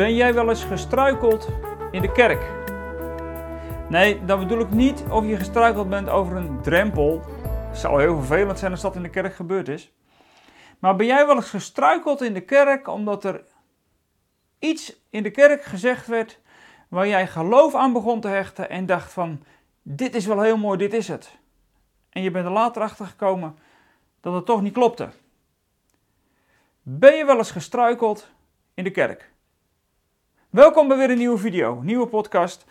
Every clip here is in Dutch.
Ben jij wel eens gestruikeld in de kerk? Nee, dan bedoel ik niet of je gestruikeld bent over een drempel. Het zou heel vervelend zijn als dat in de kerk gebeurd is. Maar ben jij wel eens gestruikeld in de kerk omdat er iets in de kerk gezegd werd waar jij geloof aan begon te hechten en dacht van dit is wel heel mooi, dit is het. En je bent er later achter gekomen dat het toch niet klopte. Ben je wel eens gestruikeld in de kerk? Welkom bij weer een nieuwe video, nieuwe podcast.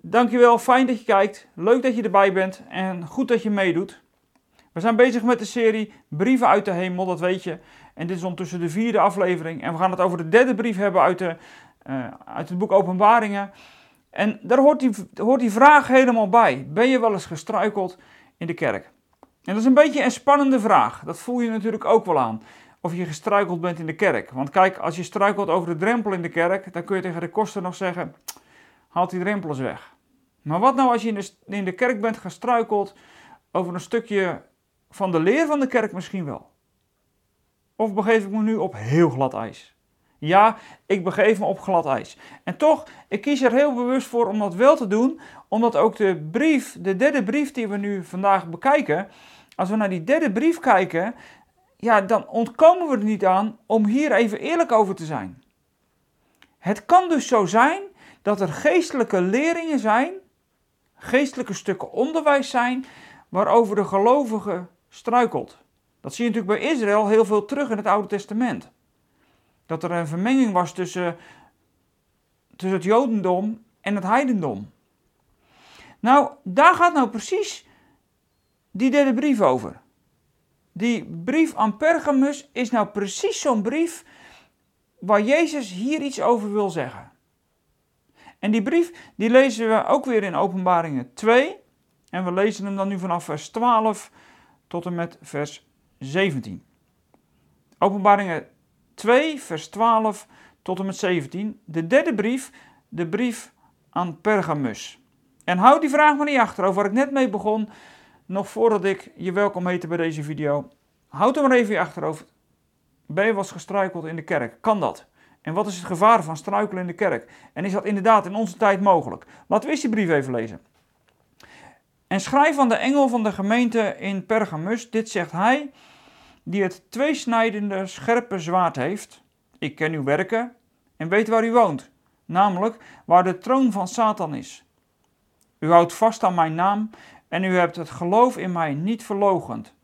Dankjewel, fijn dat je kijkt, leuk dat je erbij bent en goed dat je meedoet. We zijn bezig met de serie Brieven uit de Hemel, dat weet je. En dit is ondertussen de vierde aflevering. En we gaan het over de derde brief hebben uit, de, uh, uit het boek Openbaringen. En daar hoort die, hoort die vraag helemaal bij. Ben je wel eens gestruikeld in de kerk? En dat is een beetje een spannende vraag. Dat voel je natuurlijk ook wel aan of je gestruikeld bent in de kerk. Want kijk, als je struikelt over de drempel in de kerk, dan kun je tegen de koster nog zeggen: haal die drempel eens weg. Maar wat nou als je in de, in de kerk bent gestruikeld over een stukje van de leer van de kerk misschien wel? Of begeef ik me nu op heel glad ijs? Ja, ik begeef me op glad ijs. En toch, ik kies er heel bewust voor om dat wel te doen, omdat ook de brief, de derde brief die we nu vandaag bekijken, als we naar die derde brief kijken, ja, dan ontkomen we er niet aan om hier even eerlijk over te zijn. Het kan dus zo zijn dat er geestelijke leringen zijn, geestelijke stukken onderwijs zijn, waarover de gelovige struikelt. Dat zie je natuurlijk bij Israël heel veel terug in het Oude Testament. Dat er een vermenging was tussen, tussen het Jodendom en het Heidendom. Nou, daar gaat nou precies die derde brief over. Die brief aan Pergamus is nou precies zo'n brief waar Jezus hier iets over wil zeggen. En die brief die lezen we ook weer in Openbaringen 2. En we lezen hem dan nu vanaf vers 12 tot en met vers 17. Openbaringen 2, vers 12 tot en met 17. De derde brief, de brief aan Pergamus. En houd die vraag maar niet achter, over waar ik net mee begon nog voordat ik je welkom heette bij deze video, houd er maar even je achterhoofd. Ben je was gestruikeld in de kerk? Kan dat? En wat is het gevaar van struikelen in de kerk? En is dat inderdaad in onze tijd mogelijk? Laten we eens die brief even lezen. En schrijf aan de engel van de gemeente in Pergamus, dit zegt hij, die het tweesnijdende scherpe zwaard heeft. Ik ken uw werken en weet waar u woont, namelijk waar de troon van Satan is. U houdt vast aan mijn naam en u hebt het geloof in mij niet verlogend.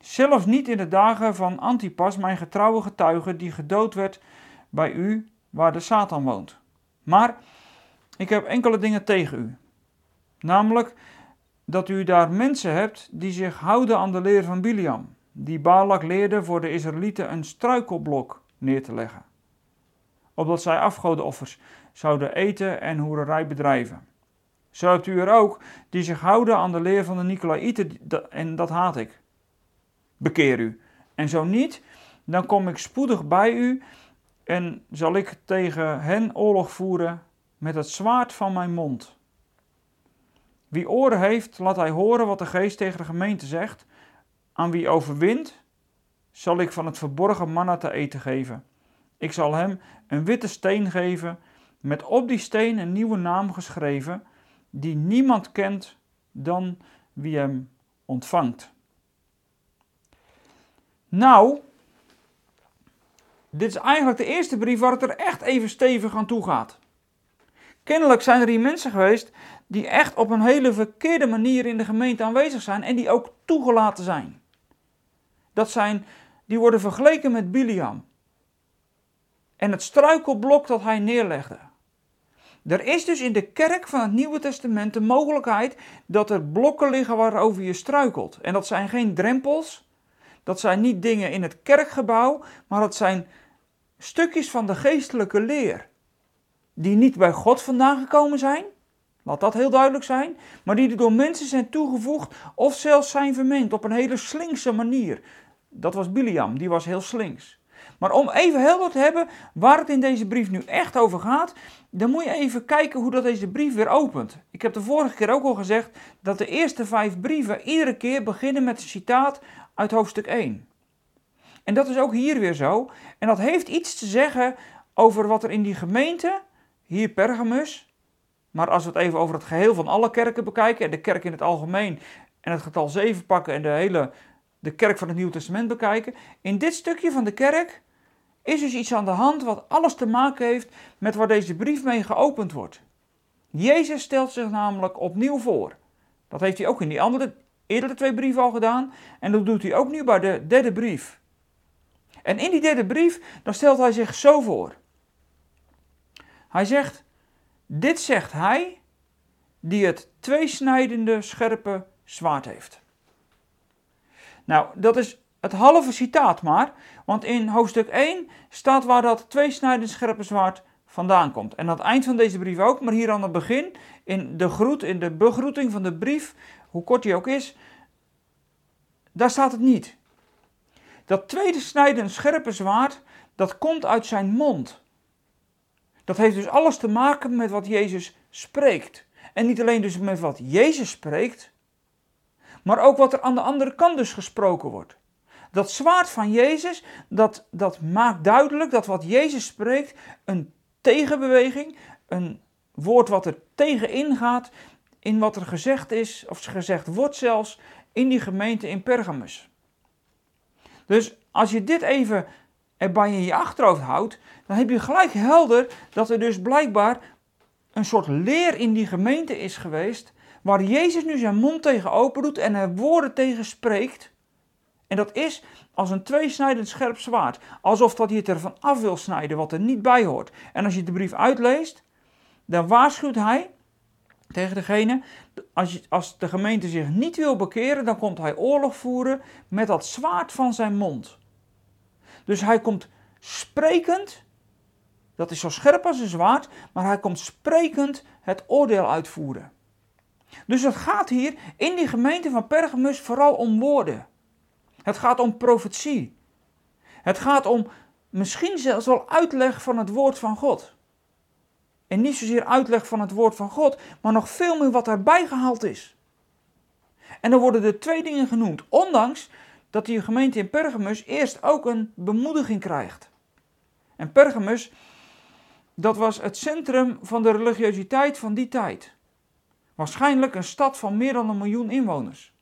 Zelfs niet in de dagen van Antipas, mijn getrouwe getuige, die gedood werd bij u, waar de Satan woont. Maar ik heb enkele dingen tegen u. Namelijk dat u daar mensen hebt die zich houden aan de leer van Biliam, die Balak leerde voor de Israëlieten een struikelblok neer te leggen, opdat zij afgodenoffers zouden eten en hoererij bedrijven. Zo hebt u er ook die zich houden aan de leer van de Nicolaïten en dat haat ik. Bekeer u. En zo niet, dan kom ik spoedig bij u en zal ik tegen hen oorlog voeren met het zwaard van mijn mond. Wie oren heeft, laat hij horen wat de geest tegen de gemeente zegt. Aan wie overwint, zal ik van het verborgen manna te eten geven. Ik zal hem een witte steen geven, met op die steen een nieuwe naam geschreven die niemand kent dan wie hem ontvangt. Nou, dit is eigenlijk de eerste brief waar het er echt even stevig aan toe gaat. Kennelijk zijn er hier mensen geweest die echt op een hele verkeerde manier in de gemeente aanwezig zijn en die ook toegelaten zijn. Dat zijn, die worden vergeleken met Biliam. En het struikelblok dat hij neerlegde. Er is dus in de kerk van het Nieuwe Testament de mogelijkheid dat er blokken liggen waarover je struikelt. En dat zijn geen drempels, dat zijn niet dingen in het kerkgebouw, maar dat zijn stukjes van de geestelijke leer. Die niet bij God vandaan gekomen zijn, laat dat heel duidelijk zijn, maar die er door mensen zijn toegevoegd of zelfs zijn vermengd op een hele slinkse manier. Dat was Biliam, die was heel slinks. Maar om even helder te hebben waar het in deze brief nu echt over gaat, dan moet je even kijken hoe dat deze brief weer opent. Ik heb de vorige keer ook al gezegd dat de eerste vijf brieven iedere keer beginnen met een citaat uit hoofdstuk 1. En dat is ook hier weer zo. En dat heeft iets te zeggen over wat er in die gemeente, hier Pergamus, maar als we het even over het geheel van alle kerken bekijken, en de kerk in het algemeen, en het getal 7 pakken en de hele de kerk van het Nieuwe Testament bekijken, in dit stukje van de kerk is dus iets aan de hand wat alles te maken heeft met waar deze brief mee geopend wordt. Jezus stelt zich namelijk opnieuw voor. Dat heeft hij ook in die andere, eerdere twee brieven al gedaan. En dat doet hij ook nu bij de derde brief. En in die derde brief, dan stelt hij zich zo voor. Hij zegt, dit zegt hij die het tweesnijdende scherpe zwaard heeft. Nou, dat is het halve citaat maar, want in hoofdstuk 1 staat waar dat tweesnijdende scherpe zwaard vandaan komt. En aan het eind van deze brief ook, maar hier aan het begin, in de groet, in de begroeting van de brief, hoe kort die ook is, daar staat het niet. Dat tweede snijdende scherpe zwaard, dat komt uit zijn mond. Dat heeft dus alles te maken met wat Jezus spreekt. En niet alleen dus met wat Jezus spreekt, maar ook wat er aan de andere kant dus gesproken wordt. Dat zwaard van Jezus, dat, dat maakt duidelijk dat wat Jezus spreekt een tegenbeweging, een woord wat er tegenin gaat in wat er gezegd is, of gezegd wordt zelfs, in die gemeente in Pergamus. Dus als je dit even erbij in je achterhoofd houdt, dan heb je gelijk helder dat er dus blijkbaar een soort leer in die gemeente is geweest, waar Jezus nu zijn mond tegen open doet en er woorden tegen spreekt. En dat is als een tweesnijdend scherp zwaard. Alsof dat hij het ervan af wil snijden wat er niet bij hoort. En als je de brief uitleest, dan waarschuwt hij tegen degene, als, je, als de gemeente zich niet wil bekeren, dan komt hij oorlog voeren met dat zwaard van zijn mond. Dus hij komt sprekend, dat is zo scherp als een zwaard, maar hij komt sprekend het oordeel uitvoeren. Dus het gaat hier in die gemeente van Pergamus vooral om woorden. Het gaat om profetie. Het gaat om misschien zelfs wel uitleg van het woord van God. En niet zozeer uitleg van het woord van God, maar nog veel meer wat erbij gehaald is. En dan worden er twee dingen genoemd, ondanks dat die gemeente in Pergamus eerst ook een bemoediging krijgt. En Pergamus, dat was het centrum van de religiositeit van die tijd. Waarschijnlijk een stad van meer dan een miljoen inwoners.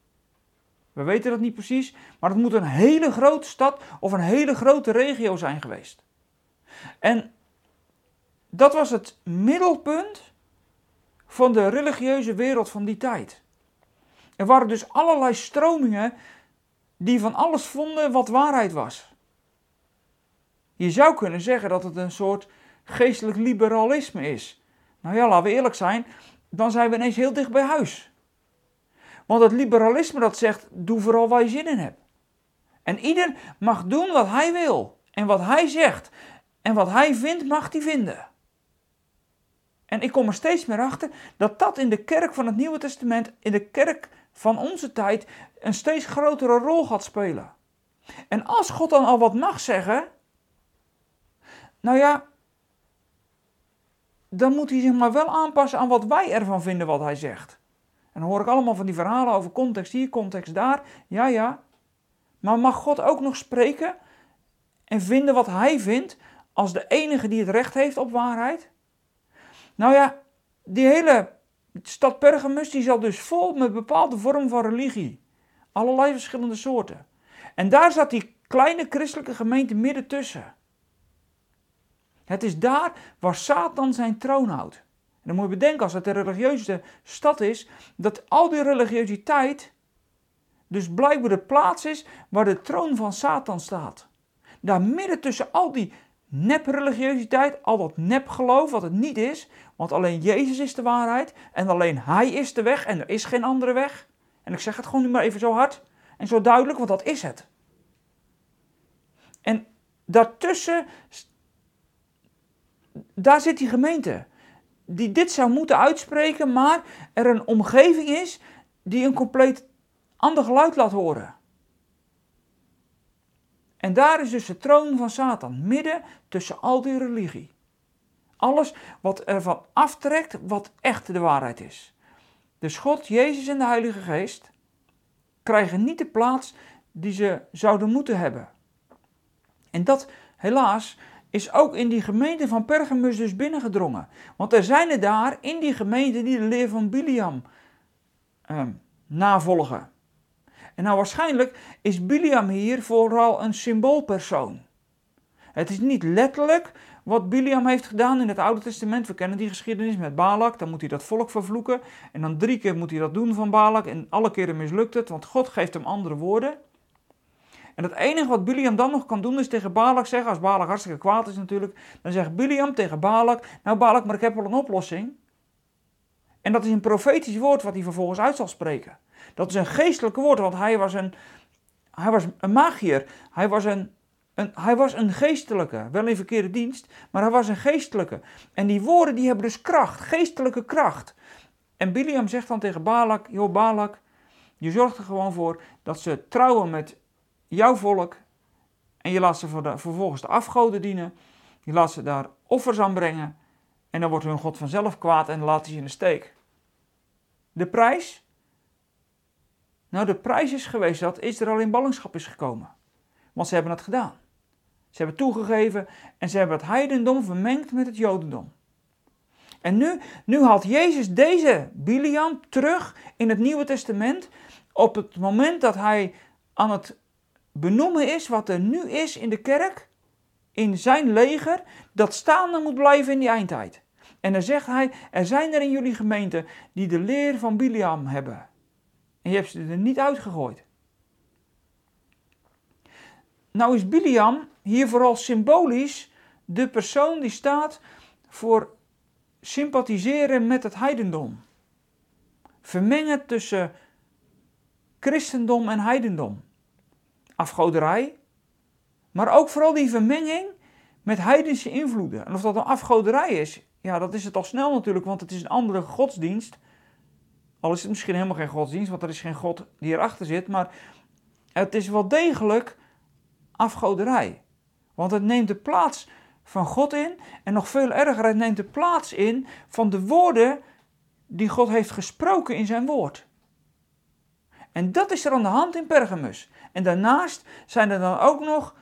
We weten dat niet precies, maar het moet een hele grote stad of een hele grote regio zijn geweest. En dat was het middelpunt van de religieuze wereld van die tijd. Er waren dus allerlei stromingen die van alles vonden wat waarheid was. Je zou kunnen zeggen dat het een soort geestelijk liberalisme is. Nou ja, laten we eerlijk zijn, dan zijn we ineens heel dicht bij huis. Want het liberalisme dat zegt, doe vooral waar je zin in hebt. En ieder mag doen wat hij wil. En wat hij zegt. En wat hij vindt, mag hij vinden. En ik kom er steeds meer achter dat dat in de kerk van het Nieuwe Testament, in de kerk van onze tijd, een steeds grotere rol gaat spelen. En als God dan al wat mag zeggen, nou ja, dan moet hij zich maar wel aanpassen aan wat wij ervan vinden wat hij zegt. En dan hoor ik allemaal van die verhalen over context hier, context daar. Ja, ja. Maar mag God ook nog spreken en vinden wat hij vindt als de enige die het recht heeft op waarheid? Nou ja, die hele stad Pergamus die zat dus vol met bepaalde vormen van religie. Allerlei verschillende soorten. En daar zat die kleine christelijke gemeente midden tussen. Het is daar waar Satan zijn troon houdt. Dan moet je bedenken, als het een religieuze stad is, dat al die religiositeit dus blijkbaar de plaats is waar de troon van Satan staat. Daar midden tussen al die nep-religiositeit, al dat nepgeloof wat het niet is, want alleen Jezus is de waarheid en alleen Hij is de weg en er is geen andere weg. En ik zeg het gewoon nu maar even zo hard en zo duidelijk, want dat is het. En daartussen daar zit die gemeente. Die dit zou moeten uitspreken, maar er een omgeving is die een compleet ander geluid laat horen. En daar is dus de troon van Satan, midden tussen al die religie. Alles wat ervan aftrekt wat echt de waarheid is. Dus God, Jezus en de Heilige Geest krijgen niet de plaats die ze zouden moeten hebben. En dat, helaas, is ook in die gemeente van Pergamus dus binnengedrongen. Want er zijn er daar in die gemeente die de leer van Biliam ehm, navolgen. En nou waarschijnlijk is Biliam hier vooral een symboolpersoon. Het is niet letterlijk wat Biliam heeft gedaan in het Oude Testament. We kennen die geschiedenis met Balak. Dan moet hij dat volk vervloeken. En dan drie keer moet hij dat doen van Balak. En alle keren mislukt het, want God geeft hem andere woorden. En het enige wat Biliam dan nog kan doen is tegen Balak zeggen, als Balak hartstikke kwaad is natuurlijk, dan zegt Biliam tegen Balak, nou Balak, maar ik heb wel een oplossing. En dat is een profetisch woord wat hij vervolgens uit zal spreken. Dat is een geestelijk woord, want hij was een, hij was een magier. Hij was een, een, hij was een geestelijke, wel in verkeerde dienst, maar hij was een geestelijke. En die woorden die hebben dus kracht, geestelijke kracht. En Biliam zegt dan tegen Balak, joh Balak, je zorgt er gewoon voor dat ze trouwen met jouw volk en je laat ze vervolgens de afgoden dienen. Je laat ze daar offers aan brengen en dan wordt hun God vanzelf kwaad en laat hij ze in de steek. De prijs? Nou, de prijs is geweest dat Israël in ballingschap is gekomen. Want ze hebben het gedaan. Ze hebben toegegeven en ze hebben het heidendom vermengd met het jodendom. En nu, nu haalt Jezus deze Biliam terug in het Nieuwe Testament op het moment dat hij aan het benoemen is wat er nu is in de kerk, in zijn leger, dat staande moet blijven in die eindtijd. En dan zegt hij, er zijn er in jullie gemeente die de leer van Biliam hebben. En je hebt ze er niet uitgegooid. Nou is Biliam hier vooral symbolisch de persoon die staat voor sympathiseren met het heidendom. Vermengen tussen christendom en heidendom afgoderij, maar ook vooral die vermenging met heidense invloeden. En of dat een afgoderij is, ja, dat is het al snel natuurlijk, want het is een andere godsdienst. Al is het misschien helemaal geen godsdienst, want er is geen God die erachter zit, maar het is wel degelijk afgoderij. Want het neemt de plaats van God in en nog veel erger, het neemt de plaats in van de woorden die God heeft gesproken in zijn woord. En dat is er aan de hand in Pergamus. En daarnaast zijn er dan ook nog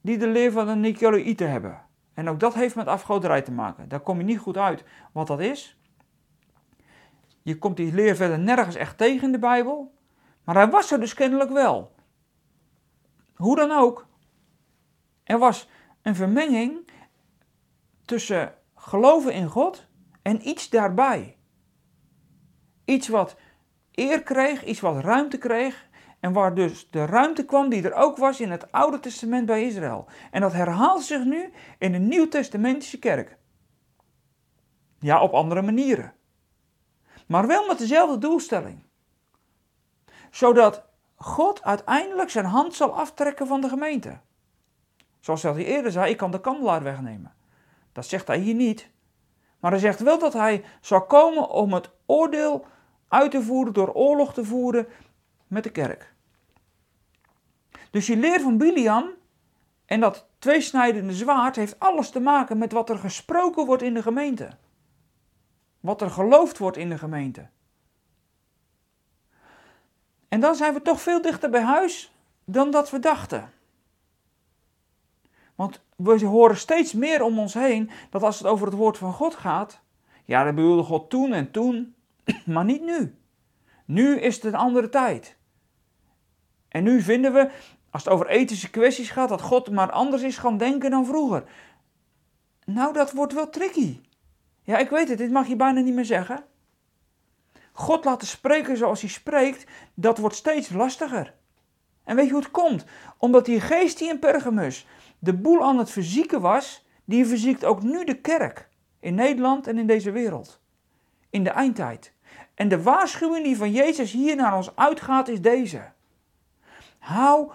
die de leer van de Nicolaïten hebben. En ook dat heeft met afgoderij te maken. Daar kom je niet goed uit wat dat is. Je komt die leer verder nergens echt tegen in de Bijbel. Maar hij was er dus kennelijk wel. Hoe dan ook. Er was een vermenging tussen geloven in God en iets daarbij. Iets wat eer kreeg, iets wat ruimte kreeg. En waar dus de ruimte kwam die er ook was in het Oude Testament bij Israël. En dat herhaalt zich nu in de Nieuw-Testamentische kerk. Ja, op andere manieren. Maar wel met dezelfde doelstelling. Zodat God uiteindelijk zijn hand zal aftrekken van de gemeente. Zoals hij eerder zei, ik kan de kandelaar wegnemen. Dat zegt hij hier niet. Maar hij zegt wel dat hij zal komen om het oordeel uit te voeren, door oorlog te voeren met de kerk. Dus je leer van Biliam en dat tweesnijdende zwaard heeft alles te maken met wat er gesproken wordt in de gemeente. Wat er geloofd wordt in de gemeente. En dan zijn we toch veel dichter bij huis dan dat we dachten. Want we horen steeds meer om ons heen dat als het over het woord van God gaat, ja, dat bedoelde God toen en toen, maar niet nu. Nu is het een andere tijd. En nu vinden we, als het over ethische kwesties gaat, dat God maar anders is gaan denken dan vroeger. Nou, dat wordt wel tricky. Ja, ik weet het, dit mag je bijna niet meer zeggen. God laten spreken zoals hij spreekt, dat wordt steeds lastiger. En weet je hoe het komt? Omdat die geest die in Pergamus de boel aan het verzieken was, die verziekt ook nu de kerk. In Nederland en in deze wereld. In de eindtijd. En de waarschuwing die van Jezus hier naar ons uitgaat is deze. Hou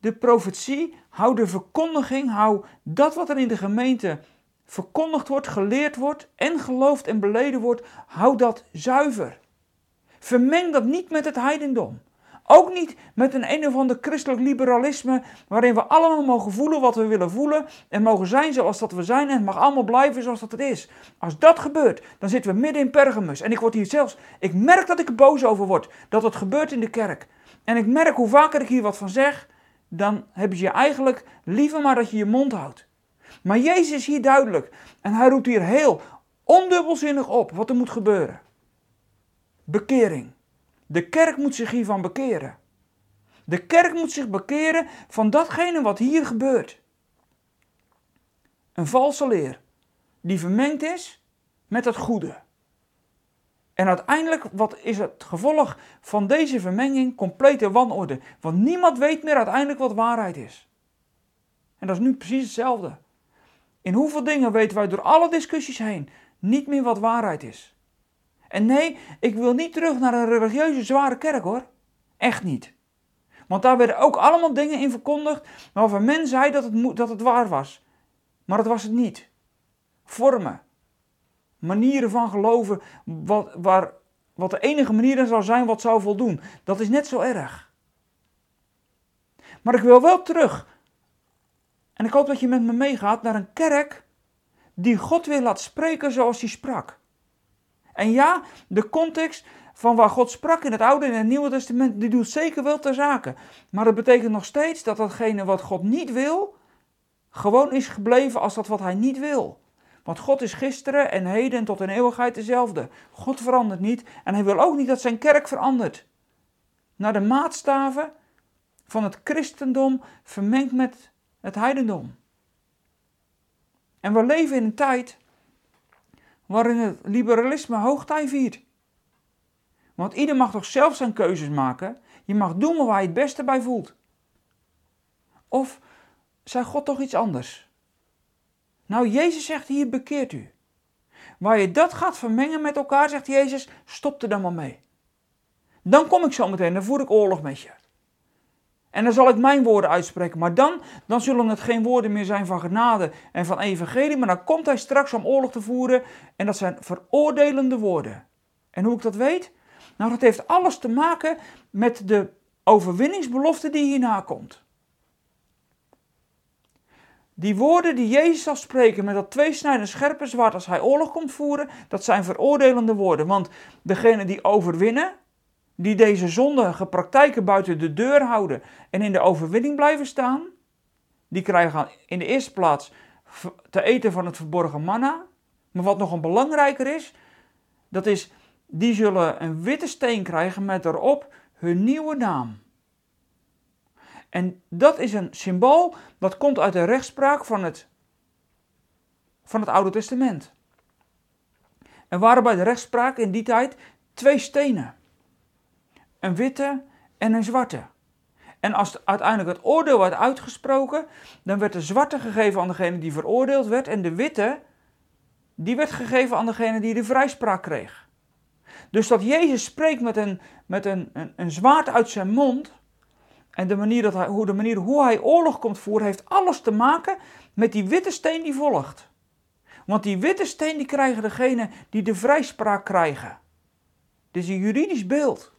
de profetie, hou de verkondiging, hou dat wat er in de gemeente verkondigd wordt, geleerd wordt en geloofd en beleden wordt, hou dat zuiver. Vermeng dat niet met het heidendom. Ook niet met een een of ander christelijk liberalisme waarin we allemaal mogen voelen wat we willen voelen en mogen zijn zoals dat we zijn en het mag allemaal blijven zoals dat het is. Als dat gebeurt, dan zitten we midden in Pergamus en ik word hier zelfs, ik merk dat ik er boos over word dat het gebeurt in de kerk. En ik merk hoe vaker ik hier wat van zeg, dan heb je eigenlijk liever maar dat je je mond houdt. Maar Jezus is hier duidelijk. En hij roept hier heel ondubbelzinnig op wat er moet gebeuren. Bekering. De kerk moet zich hiervan bekeren. De kerk moet zich bekeren van datgene wat hier gebeurt. Een valse leer die vermengd is met het goede. En uiteindelijk, wat is het gevolg van deze vermenging? Complete wanorde. Want niemand weet meer uiteindelijk wat waarheid is. En dat is nu precies hetzelfde. In hoeveel dingen weten wij door alle discussies heen niet meer wat waarheid is? En nee, ik wil niet terug naar een religieuze zware kerk hoor. Echt niet. Want daar werden ook allemaal dingen in verkondigd waarvan men zei dat het, dat het waar was. Maar dat was het niet. Vormen. Manieren van geloven wat, waar, wat de enige manier zou zijn wat zou voldoen. Dat is net zo erg. Maar ik wil wel terug. En ik hoop dat je met me meegaat naar een kerk die God weer laat spreken zoals hij sprak. En ja, de context van waar God sprak in het Oude en het Nieuwe Testament, die doet zeker wel ter zake. Maar dat betekent nog steeds dat datgene wat God niet wil, gewoon is gebleven als dat wat hij niet wil. Want God is gisteren en heden en tot in eeuwigheid dezelfde. God verandert niet en hij wil ook niet dat zijn kerk verandert. Naar de maatstaven van het christendom vermengd met het heidendom. En we leven in een tijd waarin het liberalisme hoogtij viert. Want ieder mag toch zelf zijn keuzes maken. Je mag doen waar je het beste bij voelt. Of zei God toch iets anders? Nou, Jezus zegt hier bekeert u. Waar je dat gaat vermengen met elkaar, zegt Jezus, stop er dan maar mee. Dan kom ik zo meteen, dan voer ik oorlog met je. En dan zal ik mijn woorden uitspreken. Maar dan, dan zullen het geen woorden meer zijn van genade en van evangelie. Maar dan komt hij straks om oorlog te voeren. En dat zijn veroordelende woorden. En hoe ik dat weet? Nou, dat heeft alles te maken met de overwinningsbelofte die hierna komt. Die woorden die Jezus zal spreken met dat tweesnijdende scherpe zwaard als hij oorlog komt voeren, dat zijn veroordelende woorden. Want degene die overwinnen, die deze zondige praktijken buiten de deur houden en in de overwinning blijven staan, die krijgen in de eerste plaats te eten van het verborgen manna. Maar wat nog een belangrijker is, dat is, die zullen een witte steen krijgen met erop hun nieuwe naam. En dat is een symbool dat komt uit de rechtspraak van het, van het Oude Testament. Er waren bij de rechtspraak in die tijd twee stenen een witte en een zwarte. En als uiteindelijk het oordeel werd uitgesproken, dan werd de zwarte gegeven aan degene die veroordeeld werd en de witte, die werd gegeven aan degene die de vrijspraak kreeg. Dus dat Jezus spreekt met een, met een, een, een zwaard uit zijn mond en de manier, dat hij, hoe, de manier hoe hij oorlog komt voeren, heeft alles te maken met die witte steen die volgt. Want die witte steen die krijgen degene die de vrijspraak krijgen. Dit is een juridisch beeld.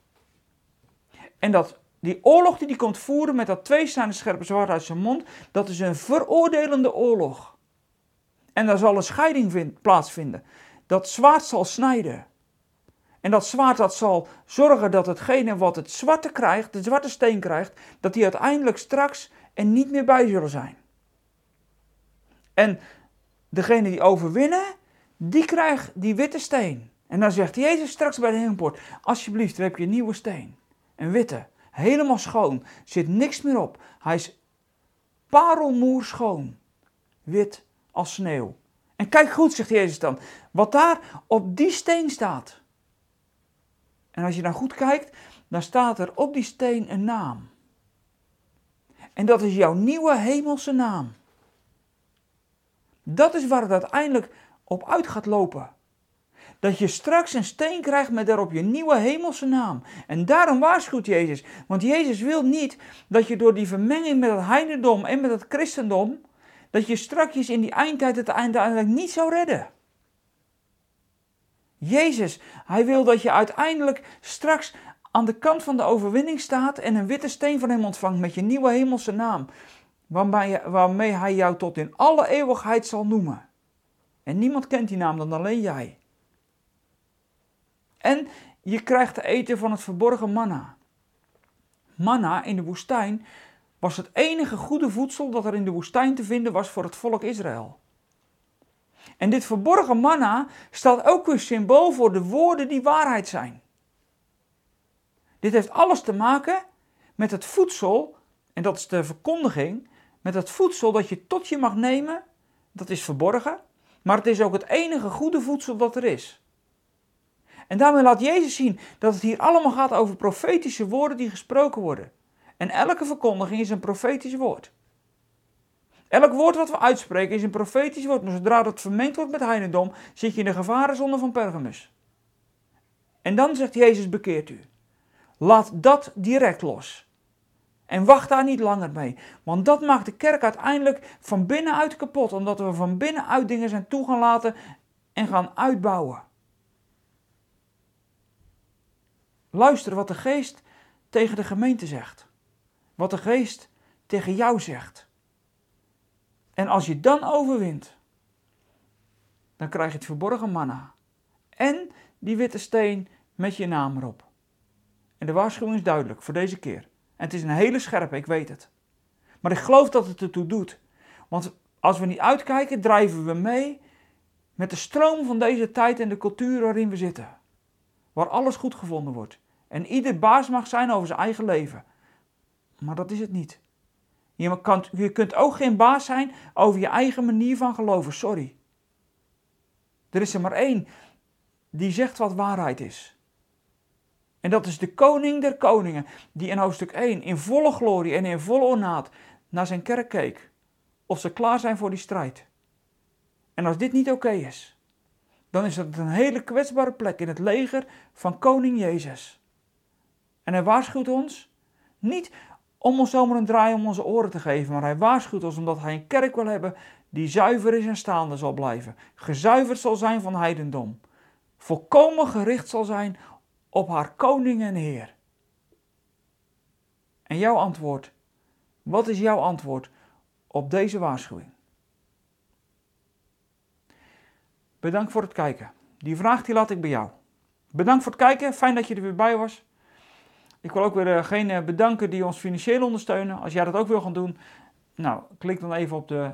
En dat die oorlog die hij komt voeren met dat tweestaande scherpe zwaard uit zijn mond, dat is een veroordelende oorlog. En daar zal een scheiding plaatsvinden. Dat zwaard zal snijden. En dat zwaard dat zal zorgen dat hetgene wat het zwarte krijgt, de zwarte steen krijgt, dat die uiteindelijk straks er niet meer bij zullen zijn. En degene die overwinnen, die krijgt die witte steen. En dan zegt Jezus straks bij de hemelpoort, alsjeblieft, we heb je een nieuwe steen. Een witte. Helemaal schoon. Zit niks meer op. Hij is parelmoer schoon. Wit als sneeuw. En kijk goed, zegt Jezus dan, wat daar op die steen staat. En als je dan goed kijkt, dan staat er op die steen een naam. En dat is jouw nieuwe hemelse naam. Dat is waar het uiteindelijk op uit gaat lopen dat je straks een steen krijgt met daarop je nieuwe hemelse naam. En daarom waarschuwt Jezus. Want Jezus wil niet dat je door die vermenging met het heidendom en met het christendom, dat je strakjes in die eindtijd het uiteindelijk niet zou redden. Jezus, hij wil dat je uiteindelijk straks aan de kant van de overwinning staat en een witte steen van hem ontvangt met je nieuwe hemelse naam, waarmee, hij jou tot in alle eeuwigheid zal noemen. En niemand kent die naam dan alleen jij. En je krijgt te eten van het verborgen manna. Manna in de woestijn was het enige goede voedsel dat er in de woestijn te vinden was voor het volk Israël. En dit verborgen manna staat ook weer symbool voor de woorden die waarheid zijn. Dit heeft alles te maken met het voedsel, en dat is de verkondiging, met het voedsel dat je tot je mag nemen, dat is verborgen, maar het is ook het enige goede voedsel dat er is. En daarmee laat Jezus zien dat het hier allemaal gaat over profetische woorden die gesproken worden. En elke verkondiging is een profetisch woord. Elk woord wat we uitspreken is een profetisch woord, maar zodra dat vermengd wordt met heidendom, zit je in de gevarenzone van Pergamus. En dan zegt Jezus: bekeert u. Laat dat direct los. En wacht daar niet langer mee. Want dat maakt de kerk uiteindelijk van binnenuit kapot. Omdat we van binnenuit dingen zijn toe gaan laten en gaan uitbouwen. Luister wat de geest tegen de gemeente zegt. Wat de geest tegen jou zegt. En als je dan overwint, dan krijg je het verborgen manna. En die witte steen met je naam erop. En de waarschuwing is duidelijk voor deze keer. En het is een hele scherpe, ik weet het. Maar ik geloof dat het ertoe doet. Want als we niet uitkijken, drijven we mee met de stroom van deze tijd en de cultuur waarin we zitten. Waar alles goed gevonden wordt. En ieder baas mag zijn over zijn eigen leven. Maar dat is het niet. Je, kan, kunt ook geen baas zijn over je eigen manier van geloven, sorry. Er is er maar één die zegt wat waarheid is. En dat is de koning der koningen, die in hoofdstuk 1 in volle glorie en in volle ornaat naar zijn kerk keek. Of ze klaar zijn voor die strijd. En als dit niet oké is, dan is dat een hele kwetsbare plek in het leger van koning Jezus. En hij waarschuwt ons niet om ons zomaar een draai om onze oren te geven, maar hij waarschuwt ons omdat hij een kerk wil hebben die zuiver is en staande zal blijven, gezuiverd zal zijn van heidendom, volkomen gericht zal zijn op haar koning en heer. En jouw antwoord, wat is jouw antwoord op deze waarschuwing? Bedankt voor het kijken. Die vraag die laat ik bij jou. Bedankt voor het kijken, fijn dat je er weer bij was. Ik wil ook weer degene eh, bedanken die ons financieel ondersteunen. Als jij dat ook wil gaan doen, nou, klik dan even op de,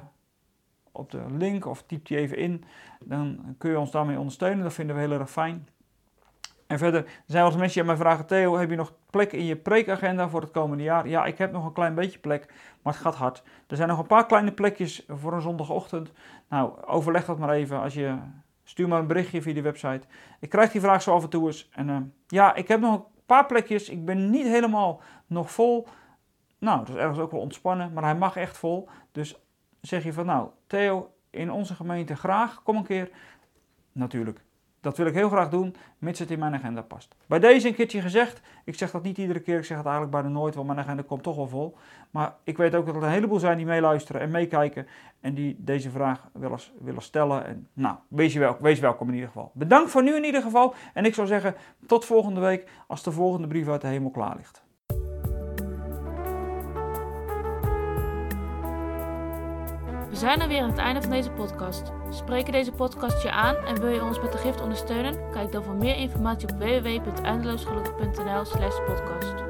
op de link of typ die even in. Dan kun je ons daarmee ondersteunen. Dat vinden we heel erg fijn. En verder zijn eens mensen die mij vragen: Theo, heb je nog plek in je preekagenda voor het komende jaar? Ja, ik heb nog een klein beetje plek, maar het gaat hard. Er zijn nog een paar kleine plekjes voor een zondagochtend. Nou, overleg dat maar even als je. Stuur maar een berichtje via de website. Ik krijg die vraag zo af en toe eens. En uh, ja, ik heb nog paar plekjes. Ik ben niet helemaal nog vol. Nou, dat is ergens ook wel ontspannen, maar hij mag echt vol. Dus zeg je van nou, Theo, in onze gemeente graag, kom een keer. Natuurlijk, dat wil ik heel graag doen, mits het in mijn agenda past. Bij deze een keertje gezegd, ik zeg dat niet iedere keer, ik zeg het eigenlijk bijna nooit, want mijn agenda komt toch wel vol. Maar ik weet ook dat er een heleboel zijn die meeluisteren en meekijken en die deze vraag willen, willen stellen. En, nou, wees, je wel, wees welkom in ieder geval. Bedankt voor nu in ieder geval en ik zou zeggen tot volgende week als de volgende brief uit de hemel klaar ligt. Zijn er weer aan het einde van deze podcast. Spreken deze podcast je aan en wil je ons met de gift ondersteunen? Kijk dan voor meer informatie op www.eindeloosgelukkig.nl/podcast.